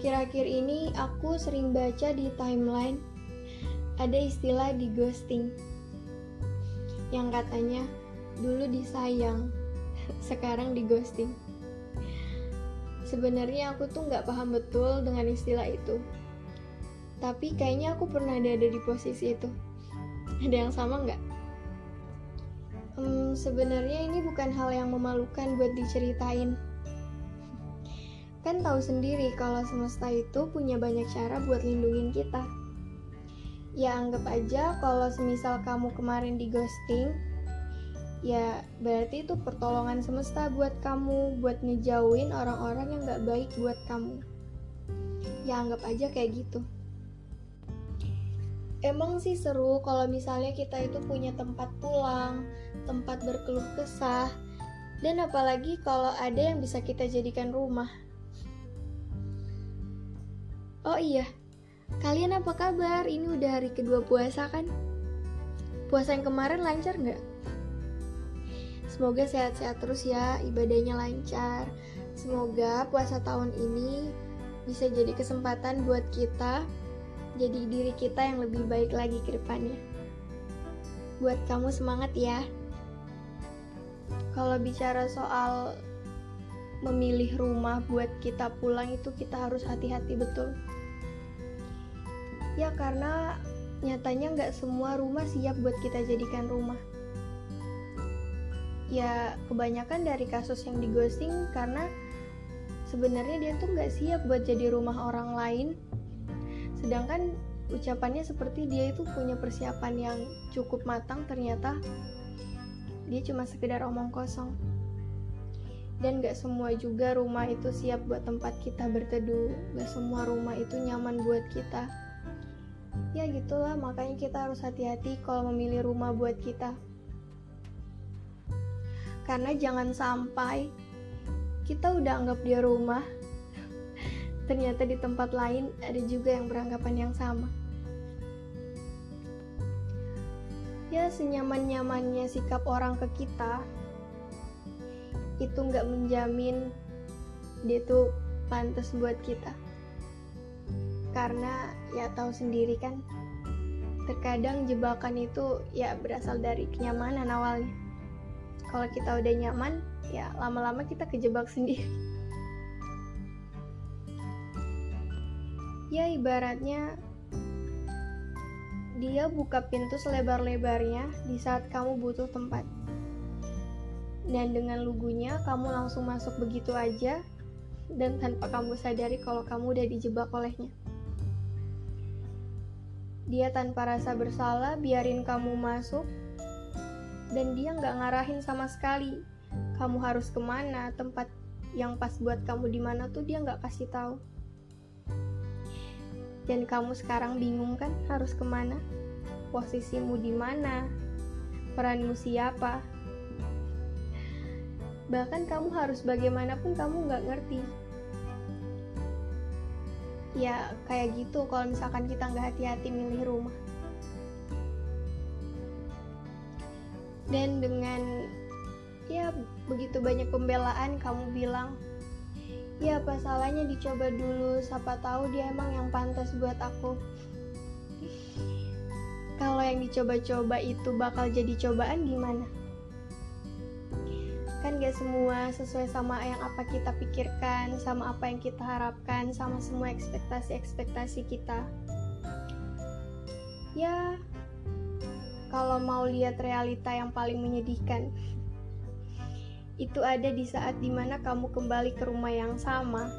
Akhir-akhir ini aku sering baca di timeline ada istilah di ghosting yang katanya dulu disayang, sekarang di ghosting. Sebenarnya aku tuh nggak paham betul dengan istilah itu. Tapi kayaknya aku pernah ada di posisi itu. Ada yang sama nggak? Hmm, sebenarnya ini bukan hal yang memalukan buat diceritain. Kan tahu sendiri kalau semesta itu punya banyak cara buat lindungin kita. Ya anggap aja kalau semisal kamu kemarin di ghosting, ya berarti itu pertolongan semesta buat kamu buat ngejauhin orang-orang yang gak baik buat kamu. Ya anggap aja kayak gitu. Emang sih seru kalau misalnya kita itu punya tempat pulang tempat berkeluh kesah dan apalagi kalau ada yang bisa kita jadikan rumah oh iya kalian apa kabar ini udah hari kedua puasa kan puasa yang kemarin lancar nggak Semoga sehat-sehat terus ya, ibadahnya lancar. Semoga puasa tahun ini bisa jadi kesempatan buat kita jadi diri kita yang lebih baik lagi ke depannya. Buat kamu semangat ya. Kalau bicara soal memilih rumah buat kita pulang itu kita harus hati-hati betul. Ya karena nyatanya nggak semua rumah siap buat kita jadikan rumah. Ya kebanyakan dari kasus yang di ghosting karena sebenarnya dia tuh nggak siap buat jadi rumah orang lain. Sedangkan ucapannya seperti dia itu punya persiapan yang cukup matang ternyata dia cuma sekedar omong kosong. Dan gak semua juga rumah itu siap buat tempat kita berteduh. Gak semua rumah itu nyaman buat kita ya gitulah makanya kita harus hati-hati kalau memilih rumah buat kita. Karena jangan sampai kita udah anggap dia rumah ternyata di tempat lain ada juga yang beranggapan yang sama. Ya senyaman-nyamannya sikap orang ke kita itu nggak menjamin dia tuh pantas buat kita karena ya tahu sendiri kan terkadang jebakan itu ya berasal dari kenyamanan awalnya. Kalau kita udah nyaman ya lama-lama kita kejebak sendiri. Ya ibaratnya dia buka pintu selebar-lebarnya di saat kamu butuh tempat. Dan dengan lugunya kamu langsung masuk begitu aja dan tanpa kamu sadari kalau kamu udah dijebak olehnya dia tanpa rasa bersalah biarin kamu masuk. Dan dia nggak ngarahin sama sekali. Kamu harus ke mana? Tempat yang pas buat kamu di mana tuh dia nggak kasih tahu. Dan kamu sekarang bingung kan harus ke mana? Posisimu di mana? Peranmu siapa? Bahkan kamu harus bagaimanapun kamu nggak ngerti ya kayak gitu kalau misalkan kita nggak hati-hati milih rumah. Dan dengan ya begitu banyak pembelaan kamu bilang ya apa salahnya dicoba dulu siapa tahu dia emang yang pantas buat aku. Kalau yang dicoba-coba itu bakal jadi cobaan gimana kan gak semua sesuai sama yang apa kita pikirkan sama apa yang kita harapkan sama semua ekspektasi-ekspektasi kita ya kalau mau lihat realita yang paling menyedihkan itu ada di saat di mana kamu kembali ke rumah yang sama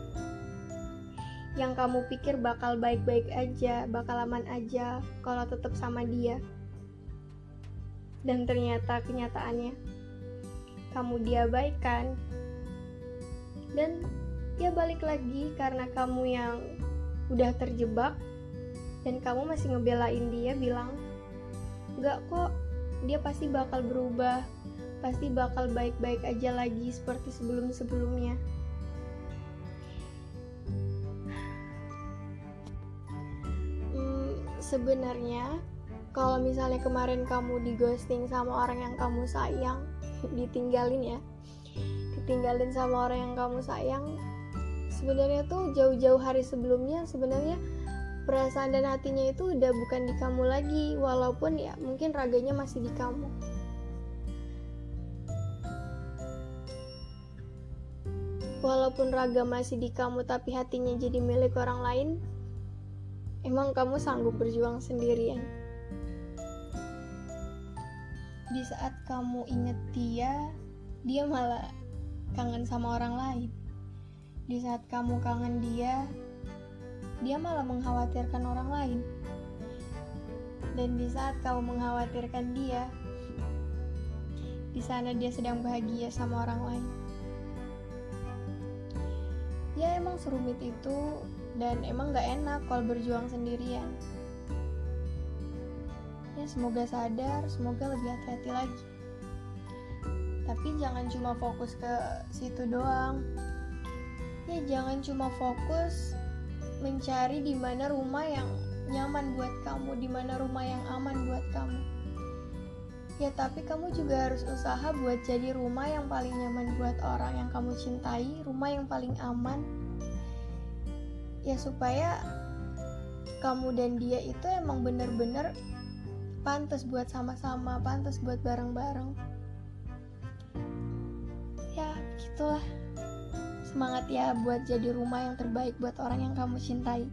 yang kamu pikir bakal baik-baik aja, bakal aman aja kalau tetap sama dia. Dan ternyata kenyataannya kamu diabaikan. Dan dia balik lagi karena kamu yang udah terjebak dan kamu masih ngebelain dia bilang nggak kok dia pasti bakal berubah pasti bakal baik-baik aja lagi seperti sebelum-sebelumnya hmm, sebenarnya kalau misalnya kemarin kamu di ghosting sama orang yang kamu sayang ditinggalin ya. Ditinggalin sama orang yang kamu sayang. Sebenarnya tuh jauh-jauh hari sebelumnya sebenarnya perasaan dan hatinya itu udah bukan di kamu lagi walaupun ya mungkin raganya masih di kamu. Walaupun raga masih di kamu tapi hatinya jadi milik orang lain emang kamu sanggup berjuang sendirian di saat kamu inget dia dia malah kangen sama orang lain di saat kamu kangen dia dia malah mengkhawatirkan orang lain. Dan di saat kamu mengkhawatirkan dia, di sana dia sedang bahagia sama orang lain. Ya emang serumit itu dan emang gak enak kalau berjuang sendirian. Ya semoga sadar, semoga lebih hati-hati lagi. Tapi jangan cuma fokus ke situ doang. Ya jangan cuma fokus mencari di mana rumah yang nyaman buat kamu, di mana rumah yang aman buat kamu. Ya, tapi kamu juga harus usaha buat jadi rumah yang paling nyaman buat orang yang kamu cintai, rumah yang paling aman. Ya, supaya kamu dan dia itu emang bener-bener pantas buat sama-sama, pantas buat bareng-bareng. Ya, gitulah. Semangat ya buat jadi rumah yang terbaik buat orang yang kamu cintai.